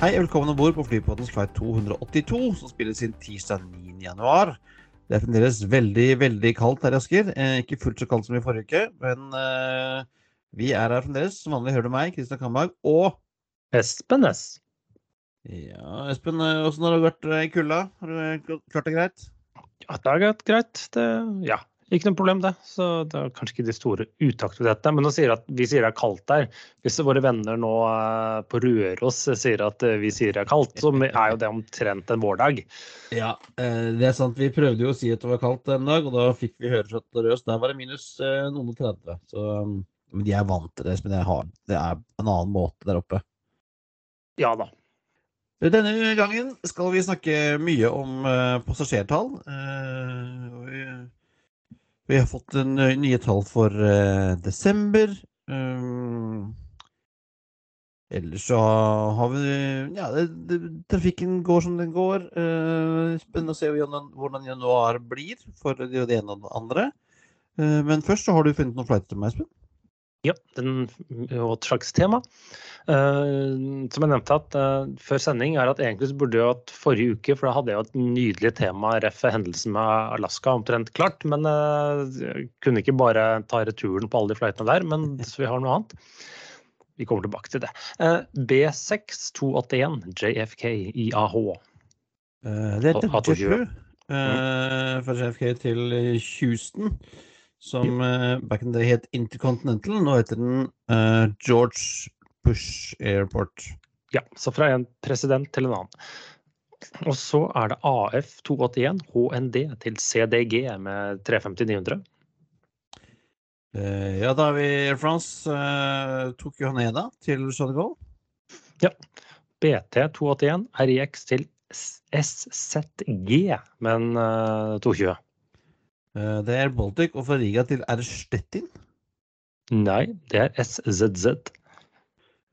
Hei, velkommen om bord på Flypoddens flight 282, som spilles inn tirsdag 9. januar. Det er fremdeles veldig, veldig kaldt her i Asker. Eh, ikke fullt så kaldt som i forrige uke, men eh, vi er her fremdeles. Som vanlig hører du meg, Kristian Kamberg, og Espen S. Ja, Espen, eh, åssen har det vært eh, i kulda? Har du eh, klart det greit? Ja, det har gått greit. Det, ja, ikke noe problem, det. Så det er kanskje ikke de store utaktivitetene. Men nå sier at vi sier det er kaldt der. Hvis våre venner nå eh, på Røros sier at eh, vi sier det er kaldt, så er jo det omtrent en vårdag. Ja, eh, det er sant. Vi prøvde jo å si at det var kaldt en dag, og da fikk vi høre at Røros. Der var det minus noen og 30. Så, um, men de er vant til det, men det er en annen måte der oppe. Ja da. Denne gangen skal vi snakke mye om passasjertall. Vi, har fått en, uh, nye tall for uh, desember. Um, ellers så har vi Ja, det, det, trafikken går som den går. Uh, spennende å se hvordan, januar blir for det ene og det andre. Uh, men først så har du funnet noen flighter til meg, Espen? Ja, den, og et slags tema. Uh, som jeg nevnte at uh, før sending, er at egentlig så burde jeg hatt forrige uke, for da hadde jeg jo et nydelig tema ref. hendelsen med Alaska omtrent klart. Men uh, jeg kunne ikke bare ta returen på alle de flightene der, men så vi har noe annet. Vi kommer tilbake til det. B6281 JFK IAH. det er A- A220. Fra JFK til Houston. Som uh, back in the day het Intercontinental. Nå heter den uh, George Bush Airport. Ja, så fra en president til en annen. Og så er det AF281 HND til CDG med 350-900. Eh, ja, da har vi Air France. Uh, Tokyo Haneda til Charles Ja. BT281 RIX til SZG med en eh, 220. Eh, det er Baltic og fra Riga til Erstettin. Nei, det er SZZ.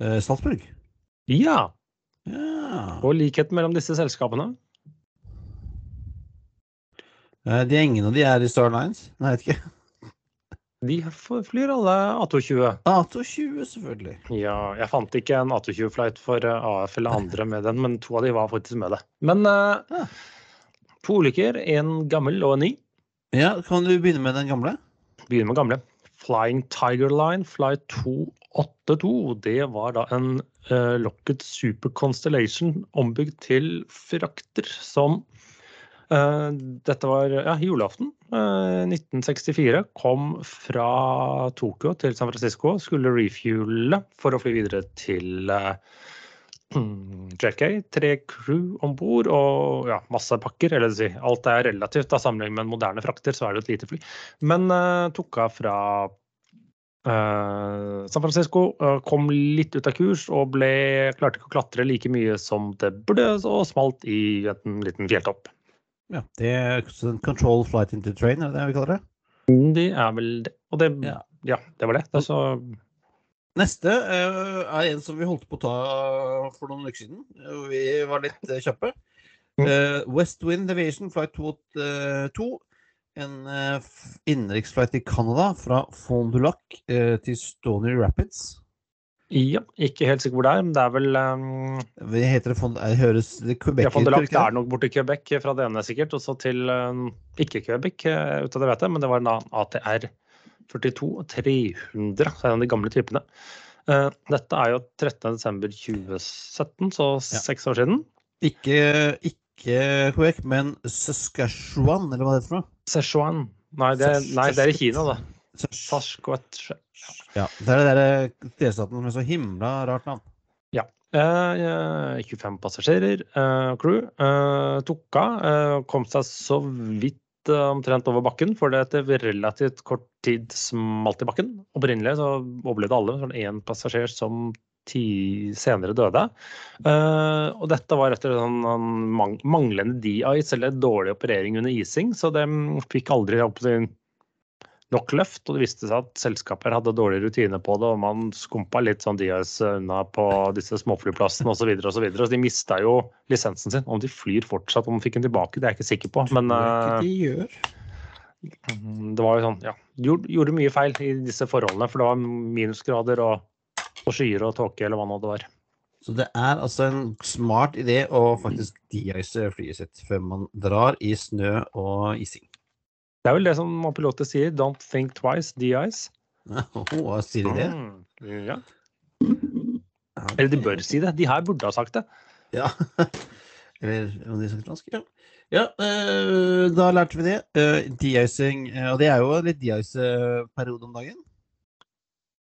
Eh, Salzburg. Ja, Ja. og likheten mellom disse selskapene. Eh, de engene de er i Star Lines? Nei, jeg vet ikke. De flyr alle A220. A220, selvfølgelig. Ja, jeg fant ikke en A220-flight for eh, AF eller andre med den, men to av de var faktisk med det. Men eh, Ja. to ulykker, en gammel og en ny. Ja, kan du begynne med den gamle? Begynne med gamle. Flying Tiger Line Flight 282. Det var da en uh, Locked Super Constellation ombygd til frakter som uh, Dette var ja, julaften. eh, 1964. Kom fra Tokyo til San Francisco. Skulle refuele for å fly videre til JFK. Tre crew om bord og ja, masse pakker. Eller si, alt er relativt da, sammenlignet med moderne frakter, så er det et lite fly. Men uh, tok av fra uh, San Francisco, Uh, kom litt ut av kurs og ble, klarte ikke å klatre like mye som det burde, og smalt i en liten fjelltopp. Ja, det er Control Flight into Train, er det det vi kaller det? Det er vel det. Og det, Ja. ja. det var det. det så, Neste uh, er en som vi holdt på å ta for noen uker siden. Eh, Vi var litt uh, kjappe. Uh, Westwind West Wind Aviation Flight 282. En uh, innenriksflight i Canada fra Fond du Lac til Stony Rapids. ja, ikke helt sikker hvor det er, men det er vel um, Hva heter det? Fond, det høres det Quebec ja, Fond du Lac, det er nok borti Quebec fra det ene sikkert, og så til um, ikke Quebec, uh, ut av det vet jeg, men det var en annen ATR 42 og 300, så er de gamle typene. Uh, dette er jo 13.12.2017, så Ja. seks år siden. Ikke, ikke Quebec, men Saskatchewan, eller hva det heter for noe? Sichuan. Nei, det er, nei, det er i Kina, da. Saskatchewan. Ja, det er det der delstaten med så himla rart navn. Ja. Eh, 25 passasjerer, eh, crew. Eh, tok av. Eh, kom seg så vidt eh, omtrent over bakken, for det etter relativt kort tid smalt i bakken. Opprinnelig så overlevde alle, sånn én passasjer som ti senere døde. Uh, og dette var etter sånn en mang manglende de-ice eller dårlig operering under ising, så de fikk aldri opp til nok løft. Og det viste seg at selskaper hadde dårlig rutine på det, og man skumpa litt sånn de-ice unna på disse småflyplassene osv. Så, videre, og så, videre. så de mista jo lisensen sin. Om de flyr fortsatt, om de fikk den tilbake, det er jeg ikke sikker på. Men eh, ikke de gjør. det var jo sånn, ja. Gjorde, gjorde mye feil i disse forholdene, for det var minusgrader og, og skyer og tåke eller hva nå det var. Så det er altså en smart idé å faktisk de-ice flyet sitt før man drar i snø og ising. Det er vel det som piloter sier. Don't think twice, de-ice. Hva sier de det? Mm, ja. Eller de bør si det. De her burde ha sagt det. Ja. Eller om de snakker fransk? Ja. ja øh, da lærte vi det. Uh, de-icing. Uh, og det er jo litt de-ice-periode om dagen.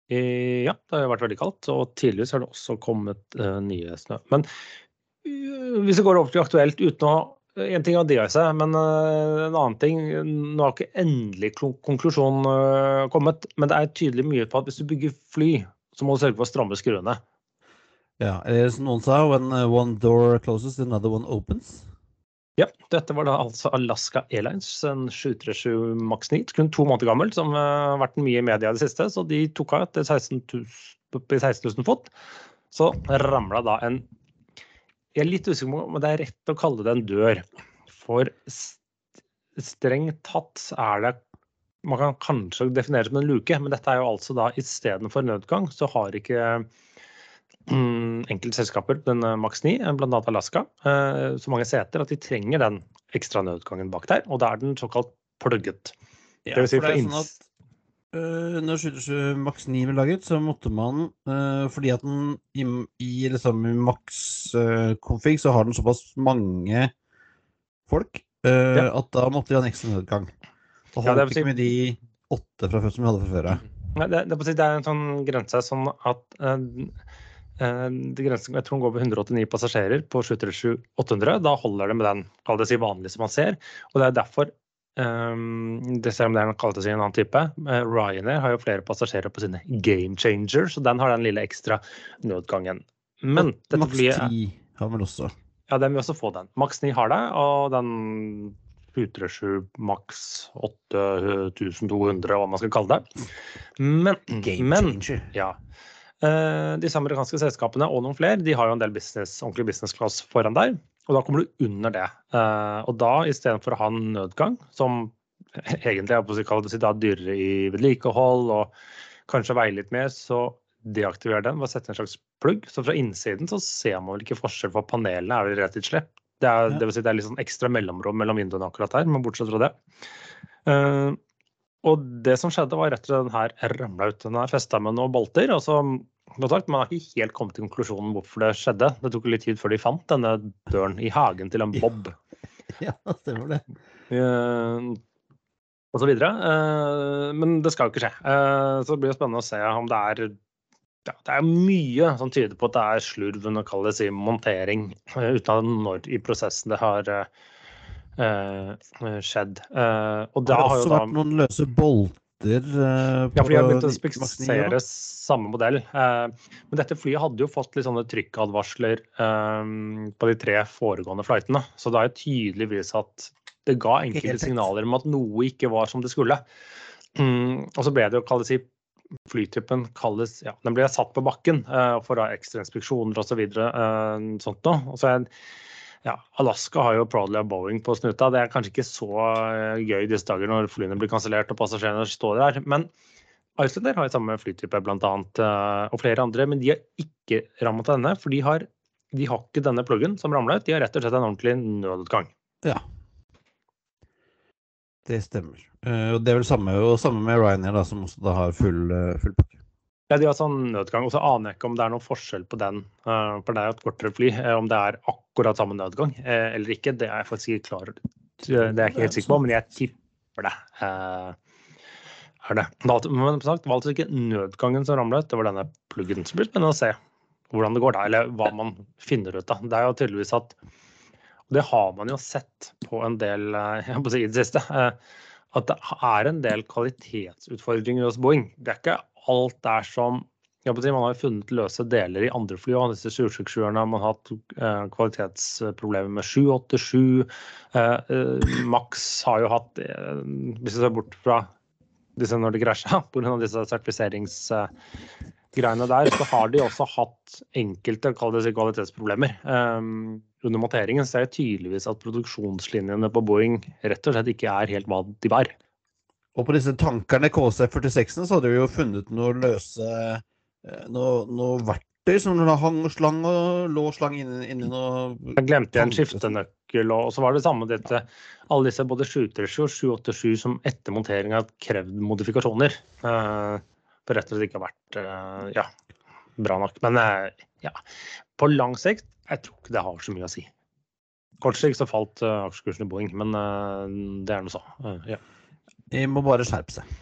Eh, ja, det har vært veldig kaldt, og tidligere har det også kommet uh, nye snø. Men uh, hvis vi går over til aktuelt uten å En ting har det i seg, men uh, en annen ting Nå har ikke endelig konklusjon kommet, men det er tydelig mye på at hvis du bygger fly, så må du sørge for å stramme skruene. Ja, som noen sa, when one door closes, another one opens. Ja, dette var da altså Alaska Airlines, en 737 Max 9, kun to måneder gammel, som har vært mye i media i det siste. Så de tok av etter 16 000, 16 000 fot. Så ramla da en Jeg er litt usikker på om det er rett å kalle det en dør. For strengt tatt er det Man kan kanskje definere det som en luke, men dette er jo altså da istedenfor nødgang, så har ikke Mm, enkelte selskaper, den Max 9, eh, bl.a. Alaska, eh, så mange seter at de trenger den ekstra nødgangen bak der. Og da er den såkalt plugget. Ja, det vil si for det er sånn at uh, når 727 Max 9 ble laget, så måtte man uh, Fordi at den i, i liksom, Max uh, config så har den såpass mange folk ja. at da måtte de ha en ekstra nødgang. Og holdt ja, ikke med de åtte fra før som vi hadde fra før av. Det, det, det, er en sånn grense sånn at Eh, grensen, jeg tror den går på 189 passasjerer på 737-800. Da holder det med den kall det si vanlig som man ser. Og det er derfor um, det Selv om det er kalt det si en annen type, uh, Ryanair har jo flere passasjerer på sine Game Changer, så den har den lille ekstra nødgangen. Men dette Max 10 har vel også? Ja, den vil også få den. Max 9 har det, og den 737 Max 8200, hva man skal kalle det. Men, Game men Changer. Ja, Uh, disse amerikanske selskapene og noen flere de har jo en del business, ordentlig business class foran der. Og da kommer du under det. Eh, og da istedenfor å ha en nødgang, som egentlig er på å si da dyrere i vedlikehold og kanskje veier litt mer, så deaktiver den ved å sette en slags plugg. Så fra innsiden så ser man vel ikke forskjell, for panelene er vel og slett det er, det, vil si det er litt sånn ekstra mellomrom mellom vinduene akkurat her, men bortsett fra det. Uh, og det som skjedde, var rett og slett den her ramla ut. Den er festa med noen bolter. og så sagt, Man har ikke helt kommet til konklusjonen hvorfor det skjedde. Det tok litt tid før de fant denne døren i hagen til en Bob. Ja, stemmer det. Uh, og så videre. Uh, men det skal jo ikke skje. Uh, så det blir jo spennende å se om det er ja, Det er mye som tyder på at det er slurv under kall det montering, uten når i prosessen det har skjedd. og det har også vært noen løse bolter Uh, ja, for de har begynt å spesifisere samme modell. Uh, men dette flyet hadde jo fått litt sånne trykkadvarsler um, på de tre foregående flightene. Så det er jo tydeligvis at det ga enkelte signaler om at noe ikke var som det skulle. Um, og så ble det jo, kalles i flytypen kalles, ja, den ble satt på bakken uh, for ekstra inspeksjoner osv. Uh, sånt noe. Og så er ja, Alaska har jo Prodley og Boeing på snuta. Det er kanskje ikke så eh, gøy disse dager når flyene blir kansellert og passasjerene står der. Men Islander har jo samme flytype annet, eh, og flere andre. Men de har ikke rammet av denne, for de har, de har ikke denne pluggen som ramla ut. De har rett og slett en ordentlig nødutgang. Ja. Det stemmer. Og det er vel samme, samme med Ryanair, da, som også da har full, full pakke. Ja, de har sånn nødgang. Og så aner jeg ikke om det er noen forskjell på den. Uh, for det er jo et kortere fly. Uh, om det er akkurat samme nødgang uh, eller ikke, det er jeg faktisk ikke klar Det er jeg ikke helt sikker på, men jeg tipper det. er det. Men som sagt, det var altså ikke nødgangen som ramlet, det var denne pluggen. som det spennende å se hvordan det går da, eller hva man finner ut av. Det er jo tydeligvis at Og det har man jo sett på en del jeg si i det siste. At det er en del kvalitetsutfordringer hos Boeing. Det er ikke alt er som Man har jo funnet løse deler i andre fly. og disse 767-erne Man har hatt eh, kvalitetsproblemer med 787. Eh, eh, Max har jo hatt, eh, hvis vi ser bort fra disse når de krasja, pga. disse sertifiseringsgreiene der, så har de også hatt enkelte kvalitetsproblemer um, under monteringen. ser det er tydeligvis at produksjonslinjene på Boeing rett og slett ikke er helt hva de var. Og på disse tankerne KC46-ene så hadde vi jo funnet noe løse eh, noe, noe verktøy som hang og slang og lå slang inni, inn noe Jeg glemte en skiftenøkkel, og så var det samme dette. Alle disse både 737 og 787 som etter montering har krevd modifikasjoner. eh, For rett og slett ikke har vært eh, ja, bra nok. Men eh, ja, på lang sikt, jeg tror ikke det har så mye å si. Kort sikt så falt aksjekursen i Boeing, men det er nå så. Ja. De må bare skjerpe seg.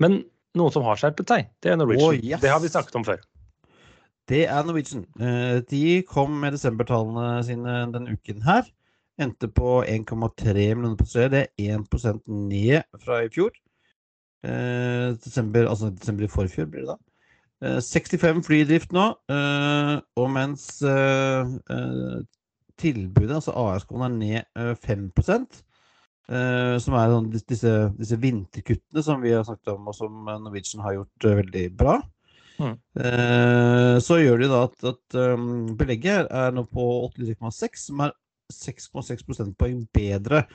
Men noen som har skjerpet seg, det er Norwegian. Oh, yes. Det har vi snakket om før. Det er Norwegian. Eh, De kom med desembertallene sine denne uken her. Endte på 1,3 millioner passasjerer. Det er 1 ned fra i fjor. Eh, Desember, altså desember i forfjor blir det da. Eh, 65 fly i drift nå. eh, Og mens eh, eh, tilbudet, altså AS-koden, er ned eh, 5 eh, som er sånn, disse, disse vinterkuttene som vi har snakket om, og som eh, Norwegian har gjort uh, veldig bra. Eh, så gjør de da at, at um, belegget er nå på 89,6, som er 6,6 prosentpoeng bedre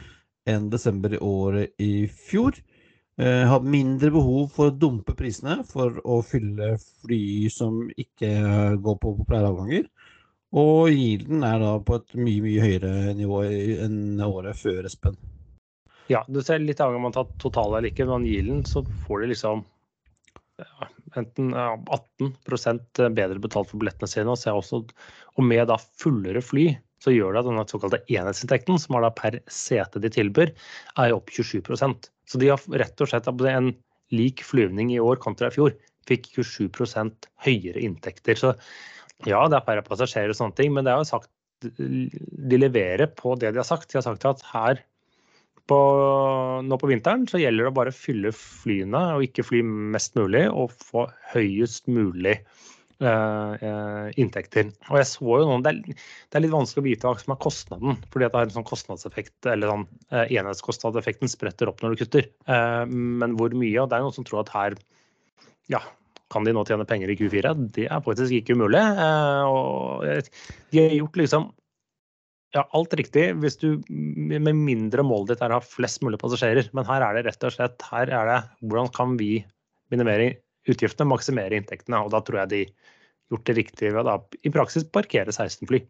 enn desember i året i fjor. Har mindre behov for å dumpe prisene for å fylle fly som ikke går på populære avganger. Og yielden er da på et mye mye høyere nivå enn året før, Espen. Ja, du ser litt avhengig om man tar total eller ikke, men den, så får de liksom ja, enten 18% bedre betalt for billettene sine. Og, også, og med da fullere fly, så gjør det at denne såkalte enhetsinntekten, som er da per sete de tilbyr, er opp 27% Så de har rett og slett en lik flyvning i år kontra i fjor, fikk 27% høyere inntekter. Så ja, det er færre passasjerer og sånne ting, men det er jo sagt de leverer på det de har sagt. De har sagt at her på, nå på vinteren så gjelder det å bare fylle flyene og ikke fly mest mulig og få høyest mulig eh, eh, inntekter. Og jeg så jo noen, det er, det er litt vanskelig å vite hva som er kostnaden, fordi at det er en sånn kostnadseffekt, eller sånn eh, enhetskostnadseffekten spretter opp når du kutter. Eh, men hvor mye? Og det er noen som tror at her ja, kan de nå tjene penger i Q4? Det er faktisk ikke umulig. Eh, og de har gjort liksom ja, alt riktig hvis du med mindre målet ditt er å ha flest mulig passasjerer. Men her er det rett og slett her er det hvordan kan vi minimere utgiftene, maksimere inntektene. Og da tror jeg de gjort det riktige ved å i praksis parkere 16 fly.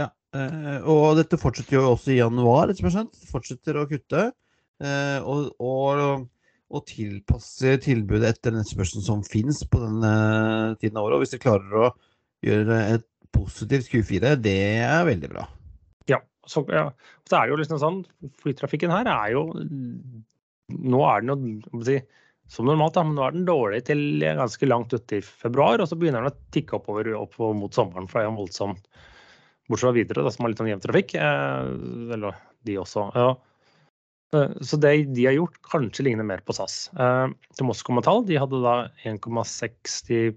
Ja, eh, og dette fortsetter jo også i januar, rett og slett. Fortsetter å kutte. eh, og, og, og tilpasse tilbudet etter den etterspørselen som finnes på denne tiden av året. Og hvis de klarer å gjøre et positivt Q4, det er veldig bra. Så, ja. så er det jo liksom sånn, flytrafikken her er jo Nå er den jo si, som normalt, da, men nå er den dårlig til ganske langt uti februar. Og så begynner den å tikke oppover, oppover mot sommeren, for det er jo voldsomt. Bortsett fra videre, som har litt sånn jevn trafikk. Eh, eller de også. Ja. Eh, Så det de har gjort, kanskje ligner mer på SAS. Eh, til Moskva med tall, de hadde da 1,60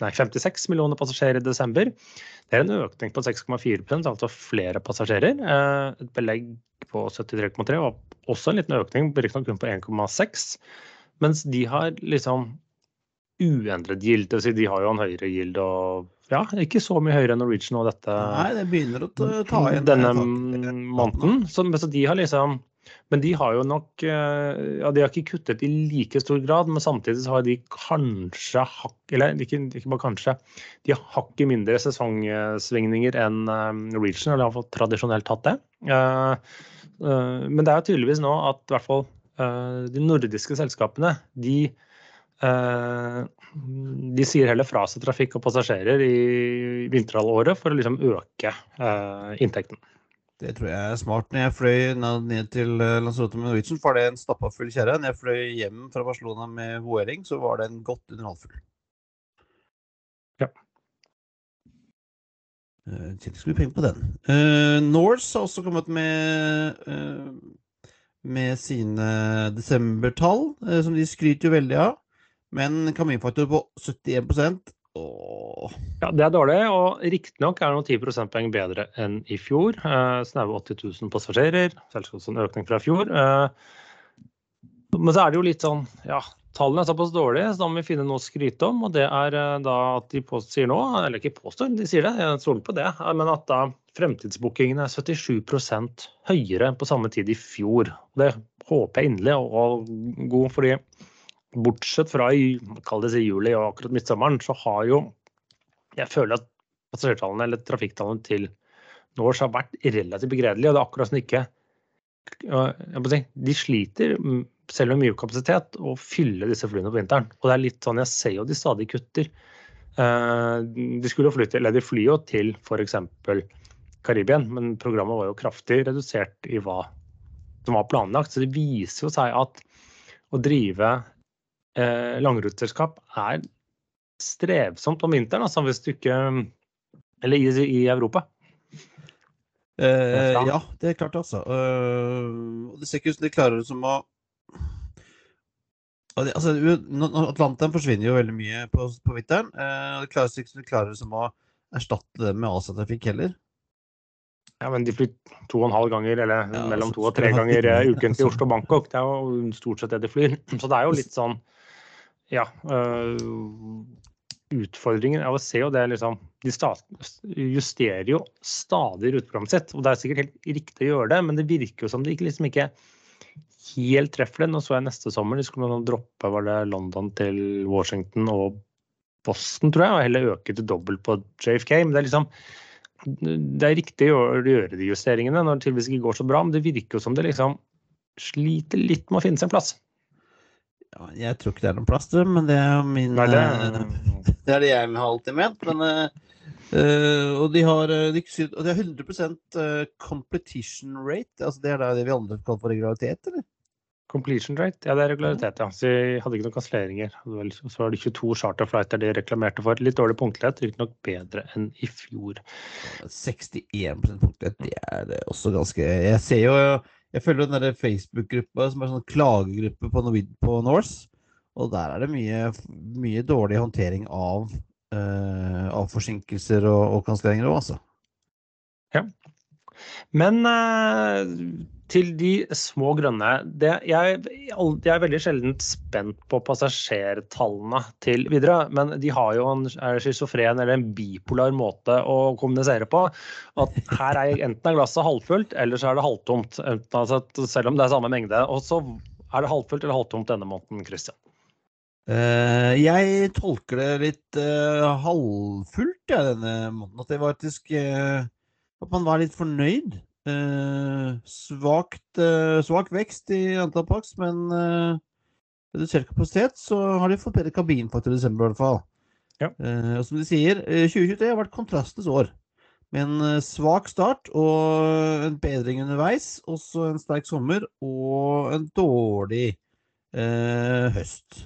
Nei, 56 millioner passasjerer i desember. Det er en økning på 6,4% altså flere passasjerer. Eh, Et belegg på 73,3 og også en liten økning, riktignok kun på 1,6. Mens de har liksom uendret gild. Si de har jo en høyere gild og ja, ikke så mye høyere enn Norwegian og dette Nei, det begynner å ta igjen denne måneden. Så, så de har liksom men de har jo nok eh, ja, De har ikke kuttet i like stor grad, men samtidig så har de kanskje hakk Eller ikke, ikke bare kanskje, de har hakket mindre sesongsvingninger enn eh, Norwegian, eller iallfall tradisjonelt hatt det. Eh, Men det er jo tydeligvis nå at i hvert fall de nordiske selskapene, de de sier heller fra seg trafikk og passasjerer i vinterhalvåret for å liksom øke inntekten. Det tror jeg er smart. Når jeg fløy ned til eh, Lanzarote med Norwegian, var det en stappa full kjerre. Når jeg fløy hjem fra Barcelona med Hoering, så var den godt under halvfull. Ja. Tjente ikke mye penger på den. Uh, Norse har også kommet med uh, med sine desembertall, uh, som de skryter jo veldig av. Men kaminfaktor på 71% Åh. Ja, Det er dårlig, og riktignok er det noen 10 prosentpoeng bedre enn i fjor. Eh, Snaue 80 000 passasjerer, selvsagt en økning fra i fjor. Eh, men så er det jo litt sånn, ja, tallene er såpass dårlige, så da må vi finne noe å skryte om. Og det er eh, da at de påstår nå, eller ikke påstår, de sier det, jeg stoler på det, eh, men at da fremtidsbookingene er 77% høyere på samme tid i fjor. Det håper jeg inderlig og god, fordi bortsett fra i kall det si juli og akkurat midtsommeren, så har jo jeg føler at passasjertallene eller trafikktallene til Norse har vært relativt begredelige. Og det er akkurat som de ikke si, De sliter, selv med mye kapasitet, å fylle disse flyene på vinteren. Og det er litt sånn, jeg ser jo de stadig kutter. De skulle jo flytte, eller de flyr jo til f.eks. Karibien, men programmet var jo kraftig redusert i hva som var planlagt. Så det viser jo seg at å drive eh, langruteselskap er strevsomt om vinteren, altså hvis du ikke Eller i, i Europa. Eh, ja, det er klart, altså. Uh, det ser ikke ut som de klarer som å altså, Atlanteren forsvinner jo veldig mye på, på vinteren. Uh, det klarer ikke som de klarer som å erstatte det med Asia-trafikk heller. Ja, men de flyr to og en halv ganger, eller ja, mellom to og tre ganger i uken til Oslo og Bangkok. Det er jo stort sett det de flyr. Så det er jo litt sånn Ja. Øh, utfordringen av å se jo det liksom De justerer jo stadig ruteprogrammet sitt, og det er sikkert helt riktig å gjøre det, men det virker jo som ikke, liksom ikke helt treffer det. Nå så jeg neste sommer de skulle droppe var det London til Washington og Boston, tror jeg, og heller øke til dobbelt på JFK. Men det er liksom det er riktig å gjøre de justeringene når det tydeligvis ikke går så bra, men det virker jo som det liksom sliter litt med å finne seg en plass. Ja, jeg tror ikke det er noen plass til men det er min Nei, det, er... Eh, det, er det jeg har alltid ment. Men, uh, og de har, de, de har 100 competition rate. altså Det er det vi andre kaller for regularitet, eller? Completion rate, ja det er regularitet, ja. Så de hadde ikke noen kanselleringer. Så var det 22 charterflighter de reklamerte for. Litt dårlig punktlighet, riktignok bedre enn i fjor. 61 punktlighet, det er også ganske Jeg ser jo Jeg følger den derre Facebook-gruppa som er sånn klagegruppe på, på Norse. Og der er det mye, mye dårlig håndtering av, uh, av forsinkelser og, og kanselleringer òg, altså. Ja. Men uh, til de små grønne. Det, jeg, jeg, er veldig sjelden spent på passasjertallene til Widerøe, men de har jo en schizofren eller en bipolar måte å kommunisere på. At her er enten er glasset halvfullt, eller så er det halvtomt. Altså, selv om det er samme mengde. Og så er det halvfullt eller halvtomt denne måneden, Christian. Uh, jeg tolker det litt uh, halvfullt, ja, denne måneden. At det faktisk uh, At man var litt fornøyd. Eh, svakt, eh, svak vekst i antall pax, men eh, redusert kapasitet, så har de fått bedre kabinfaktor i desember i hvert fall. Ja. Eh, og som de sier, 2023 eh, har vært kontrastenes år. Med en eh, svak start og en bedring underveis. Også en sterk sommer og en dårlig høst.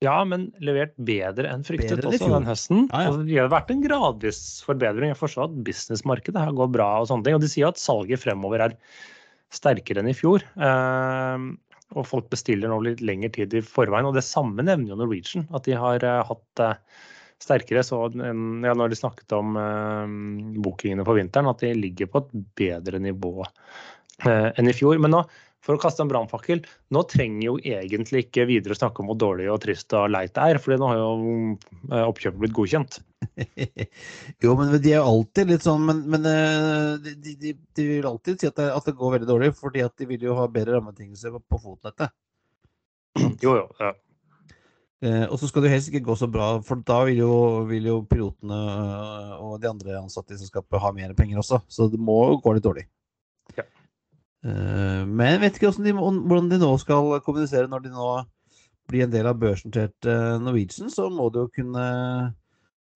Ja, men levert bedre enn fryktet bedre også den høsten. Ja, ja. det har vært en gradvis forbedring. Jeg forstår at businessmarkedet her går bra, og sånne ting. Og de sier at salget fremover er sterkere enn i fjor. Eh, og folk bestiller nå litt lengre tid i forveien. Og det samme nevner jo Norwegian, at de har eh, hatt eh, sterkere. Så ja, når de snakket om eh, bookingene på vinteren, at de ligger på et bedre nivå eh, enn i fjor. Men nå for å kaste en brannfakkel. Nå trenger jo egentlig ikke videre snakke om hvor dårlig og trist og leit det er, for nå har jo eh, oppkjøpet blitt godkjent. jo, men de er jo alltid litt sånn Men, men eh, de, de, de, vil alltid si at det, at det, går veldig dårlig, fordi at de vil jo ha bedre rammebetingelser på, på fotnettet. jo, jo. ja. Eh, og så skal det helst ikke gå så bra, for da vil jo, vil jo pilotene og de andre ansatte i selskapet ha mer penger også. Så det må gå litt dårlig. Eh, men jeg vet ikke de, hvordan de nå skal kommunisere når de nå blir en del av børsnotert eh, Norwegian. Så må de jo kunne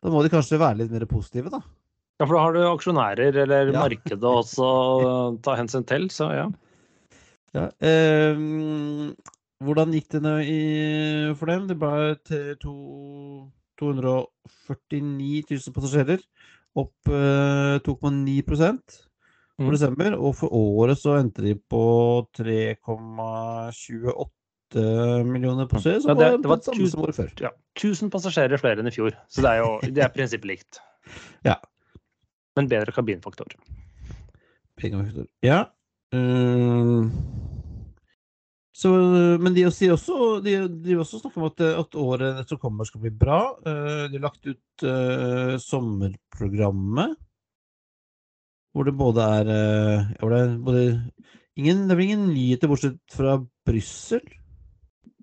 Da må de kanskje være litt mer positive, da. Ja, for da har du aksjonærer eller ja. markedet også å ta hensyn til, så ja. ja eh, hvordan gikk det nå i, for dem? Det ble til to, 249 000 passasjerer, opp eh, 2,9 for mm. desember. Og for året så endte de på 3,28 millioner passasjerer. Så ja, det, det var det samme som året før. Ja, 1000 passasjerer flere enn i fjor. Så det er jo det er prinsippet likt. ja. Men bedre kabinfaktor. Pengefaktor. Ja. Uh, så, men de sier også, de, de også snakker om at, at, året som kommer, skal bli bra. Uh, de har lagt ut uh, sommerprogrammet hvor det både er eh, hvor det, både, ingen, det blir ingen nyheter bortsett fra Brussel.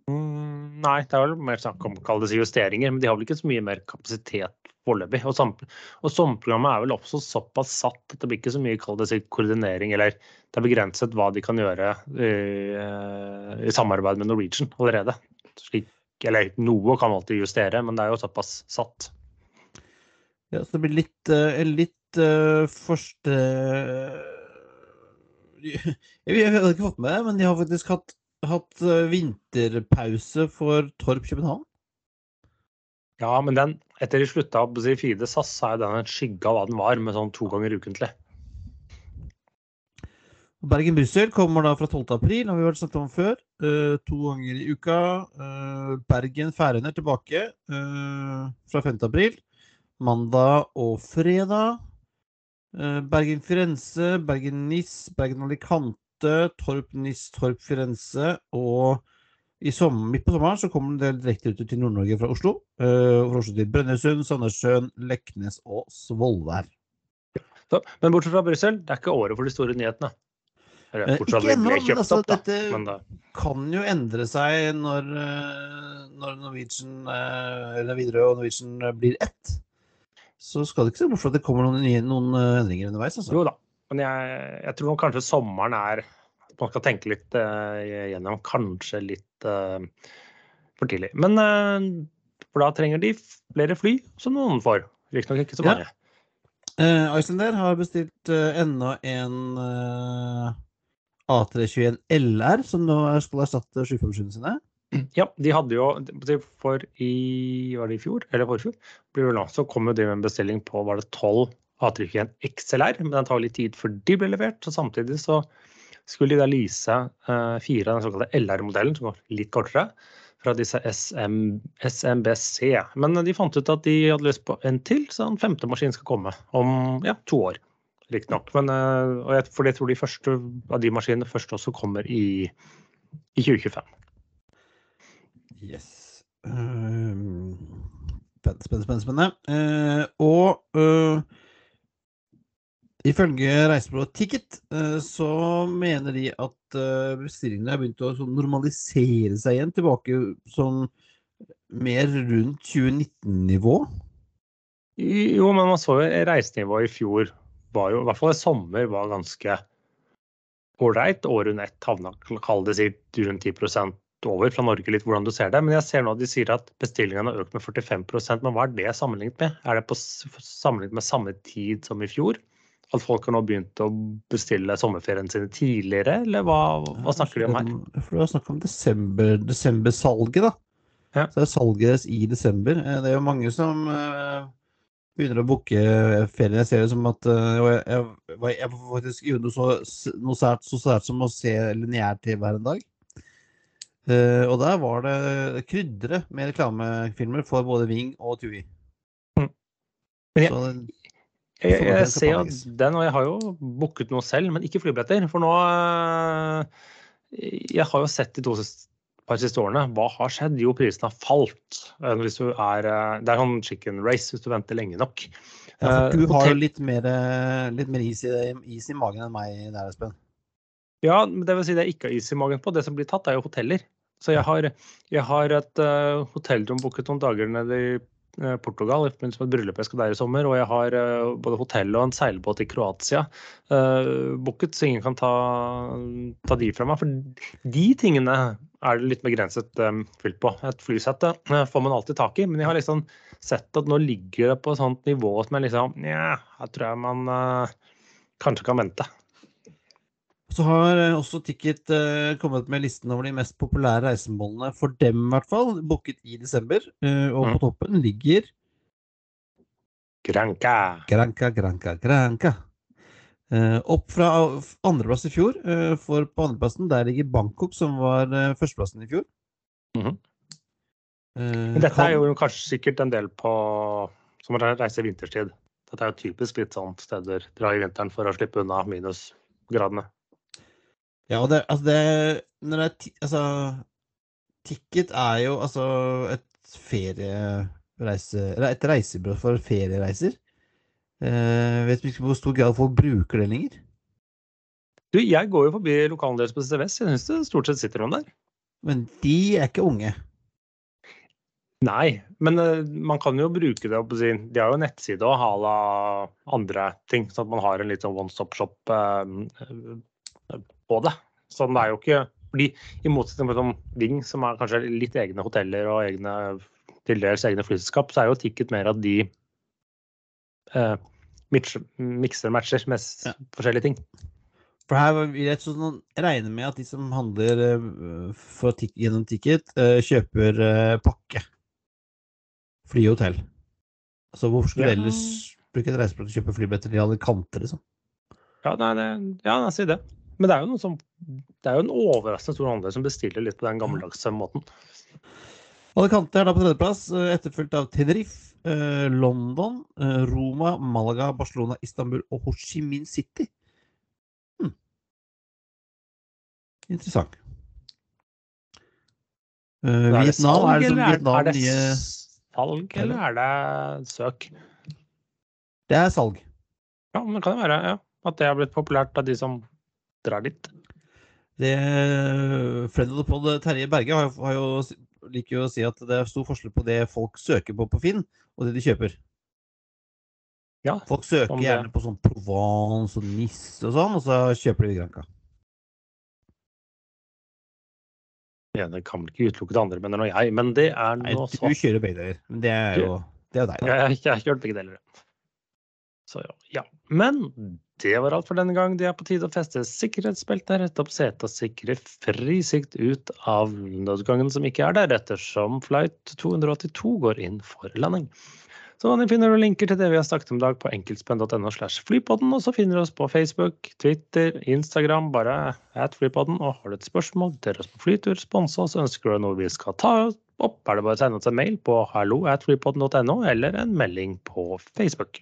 Mm, nei, det er vel mer snakk om kall det justeringer, men de har vel ikke så mye mer kapasitet foreløpig. Og, sam og sommerprogrammet er vel også såpass satt at det blir ikke så mye kall det koordinering, eller det er begrenset hva de kan gjøre i, uh, i samarbeid med Norwegian allerede. Slik, eller noe kan alltid justere, men det er jo såpass satt. Ja, så det blir litt, uh, litt uh, første Jeg hadde ikke fått med det, men de har faktisk hatt hatt eh, vinterpause for Torp København? Ja, men den, etter de slutta å si Fide SAS, er den en skygge av hva den var, med sånn to ganger ukentlig. Bergen-Brussel kommer da fra 12. april, har vi vært snakket om før. Uh, to ganger i uka. Uh, Bergen-Færøyene tilbake uh, fra 5. april. Mandag og fredag. Bergen-Firenze, Bergen-Nis, Bergen-Alicante Torp, Nis, Torp, Firenze. Og i sommer, midt på sommeren så kommer det direkteruter til Nord-Norge fra Oslo. Uh, fra Oslo til Brønnøysund, Sandnessjøen, Leknes og Svolvær. men bortsett fra Brussel, det er ikke året for de store nyhetene. Eller, uh, ikke ennå, men altså, opp, dette men kan jo endre seg når, når Norwegian, eller Widerøe og Norwegian blir ett. Så skal du ikke se bort fra at det kommer noen, noen endringer underveis. Altså. Jo da, men jeg, jeg tror kanskje sommeren er Man skal tenke litt uh, gjennom. Kanskje litt uh, for tidlig. Men uh, for da trenger de flere fly, som noen får. Riktignok ikke så mange. Ja. Uh, Iceland har bestilt enda en A321 LR, som nå skal erstatte 757 sine. Ja, de hadde jo for i Var det i fjor? Eller forfjor? Så kom jo de med en bestilling på var det 12 A321 XLR, men den tar litt tid før de ble levert. Så samtidig så skulle de da lease uh, fire av den såkalte LR-modellen, som går litt kortere, fra disse SM, SMBC. Men de fant ut at de hadde lyst på en til, så en femte maskin skal komme om ja, to år. Riktignok. Uh, for jeg tror de første av de maskinene først også kommer i, i 2025. Yes. Uh, spennende, spennende, spennende. Uh, og uh, Ifølge reisebyrået Ticket eh, så mener de at eh, bestillingene har begynt å sånn normalisere seg igjen, tilbake sånn mer rundt 2019-nivå. Jo, men man så jo reisenivået i fjor var jo, i hvert fall i sommer, var ganske ålreit. Året under ett havna, kall det si, rundt 10 over fra Norge, litt hvordan du ser det. Men jeg ser nå at de sier at bestillingene har økt med 45% men hva er det sammenlignet med? Er det på, sammenlignet med samme tid som i fjor? At folk har nå begynt å bestille sommerferien sine tidligere, eller hva, hva snakker de om her? For Du har snakket om desember, desembersalget, da. Ja. Så det er salget i desember. Eh, det er jo mange som uh, begynner å booke ferien. Jeg ser det som at jeg, jeg, jeg, faktisk gjorde noe så, noe sært, så sært som å se lineær-TV hver en dag. Uh, og der var det krydderet med reklamefilmer for både Ving og Tui. Mm. Men jeg, jeg, jeg ser at den, og jeg har jo booket noe selv, men ikke flybilletter. For nå eh, Jeg har jo sett de to par siste årene. Hva har skjedd? Jo, prisene har falt. Eh, hvis du er, det er sånn chicken race hvis du venter lenge nok. Ja, du har jo litt mer, litt mer is, i, is, i, magen enn meg der, Espen. Ja, det vil si det jeg ikke har is i magen på. Det som blir tatt, er jo hoteller. Så jeg har, jeg har et uh, hotellrom booket noen dager nede i Eh, Portugal i forbindelse med et bryllup jeg skal der i sommer. Og jeg har uh, både hotell og en seilbåt i Kroatia uh, booket, så ingen kan ta, ta, de fra meg. For de tingene er det litt begrenset um, fylt på. Et flysette får man alltid tak i, men jeg har liksom sett at nå ligger det på et sånt nivå som jeg liksom Nja, her tror jeg man kanskje kan vente. Så har eh, også Ticket uh, kommet med listen over de mest populære reisemålene for dem, i hvert fall. Booket i desember. Uh, og mm. på toppen ligger Granca. Granca, Granca, Granca. Uh, opp fra andreplass i fjor, for på andreplassen der ligger Bangkok, som var førsteplassen i fjor. Mm -hmm. Men dette er jo kanskje sikkert en del på som reiser vinterstid. Dette er jo typisk litt sånn steder dra i vinteren for å slippe unna minusgradene. Ja, og det, altså det, når det er, altså, Ticket er jo altså et feriereise Eller et reisebyrå for feriereiser. Eh, vet ikke hvor stor grad folk bruker det lenger. Du, jeg går jo forbi lokalen deres på CVS. Jeg syns det stort sett sitter noen der. Men de er ikke unge. Nei, men uh, man kan jo bruke det på sin De har jo nettside og hala andre ting, så at man har en litt sånn one stop shop eh, på det. Så det er jo ikke fordi I motsetning til Ving, som er kanskje litt egne hoteller og egne, til dels egne flyselskap, så er jo Ticket mer at de eh, mikser og matcher med Ja. forskjellige ting. For her vil jeg sånn, regne med at de som handler eh, for gjennom Ticket, eh, kjøper eh, pakke. Fly og hotell. Altså, hvorfor skulle Ja. ellers bruke et reisebyrå til å kjøpe flybilletter til alle kanter, liksom? Ja, nei, det, ja, si det. Men det er jo som det er jo en overraskende stor andel som bestiller litt på den gammeldagse måten. Alicante er da på tredjeplass, eh, etterfulgt av Tenerife, eh, London, eh, Roma, Malaga, Barcelona, Istanbul og Ho Chi Minh City. Hm. Interessant. Er det Vietnam, salg, er det som Vietnam er det nye salg, eller er det søk? Det er salg. Ja, men det kan jo være ja, at det har blitt populært av de som drar dit. Det Friend of the Pod Terje Berge har, har jo, liker jo å si at det er stor forskjell på det folk søker på på Finn, og det de kjøper. Ja, Folk søker det. gjerne på sånn Provence og Nice og sånn, og så kjøper de Granca. det ene kan vel ikke utelukke det andre, mener nå jeg, men det er Nei, nå du kjører begge deler. Men det er jo det er deg, da. Jeg jeg har kjørt begge deler. ja. Så ja. ja. Men det var alt for denne gang. Det er på tide å feste sikkerhetsbeltet, rette opp setet og sikre frisikt ut av nødgangen som ikke er der, ettersom flight 282 går inn for landing. Så Dere finner du linker til det vi har snakket om i dag på enkeltspenn.no slash flypodden, og så finner du oss på Facebook, Twitter, Instagram, bare at flypodden. Og har du et spørsmål til oss på flytur, sponse oss, ønsker du noe vi skal ta opp, er det bare å sende oss en mail på hallo at flypodden.no, eller en melding på Facebook.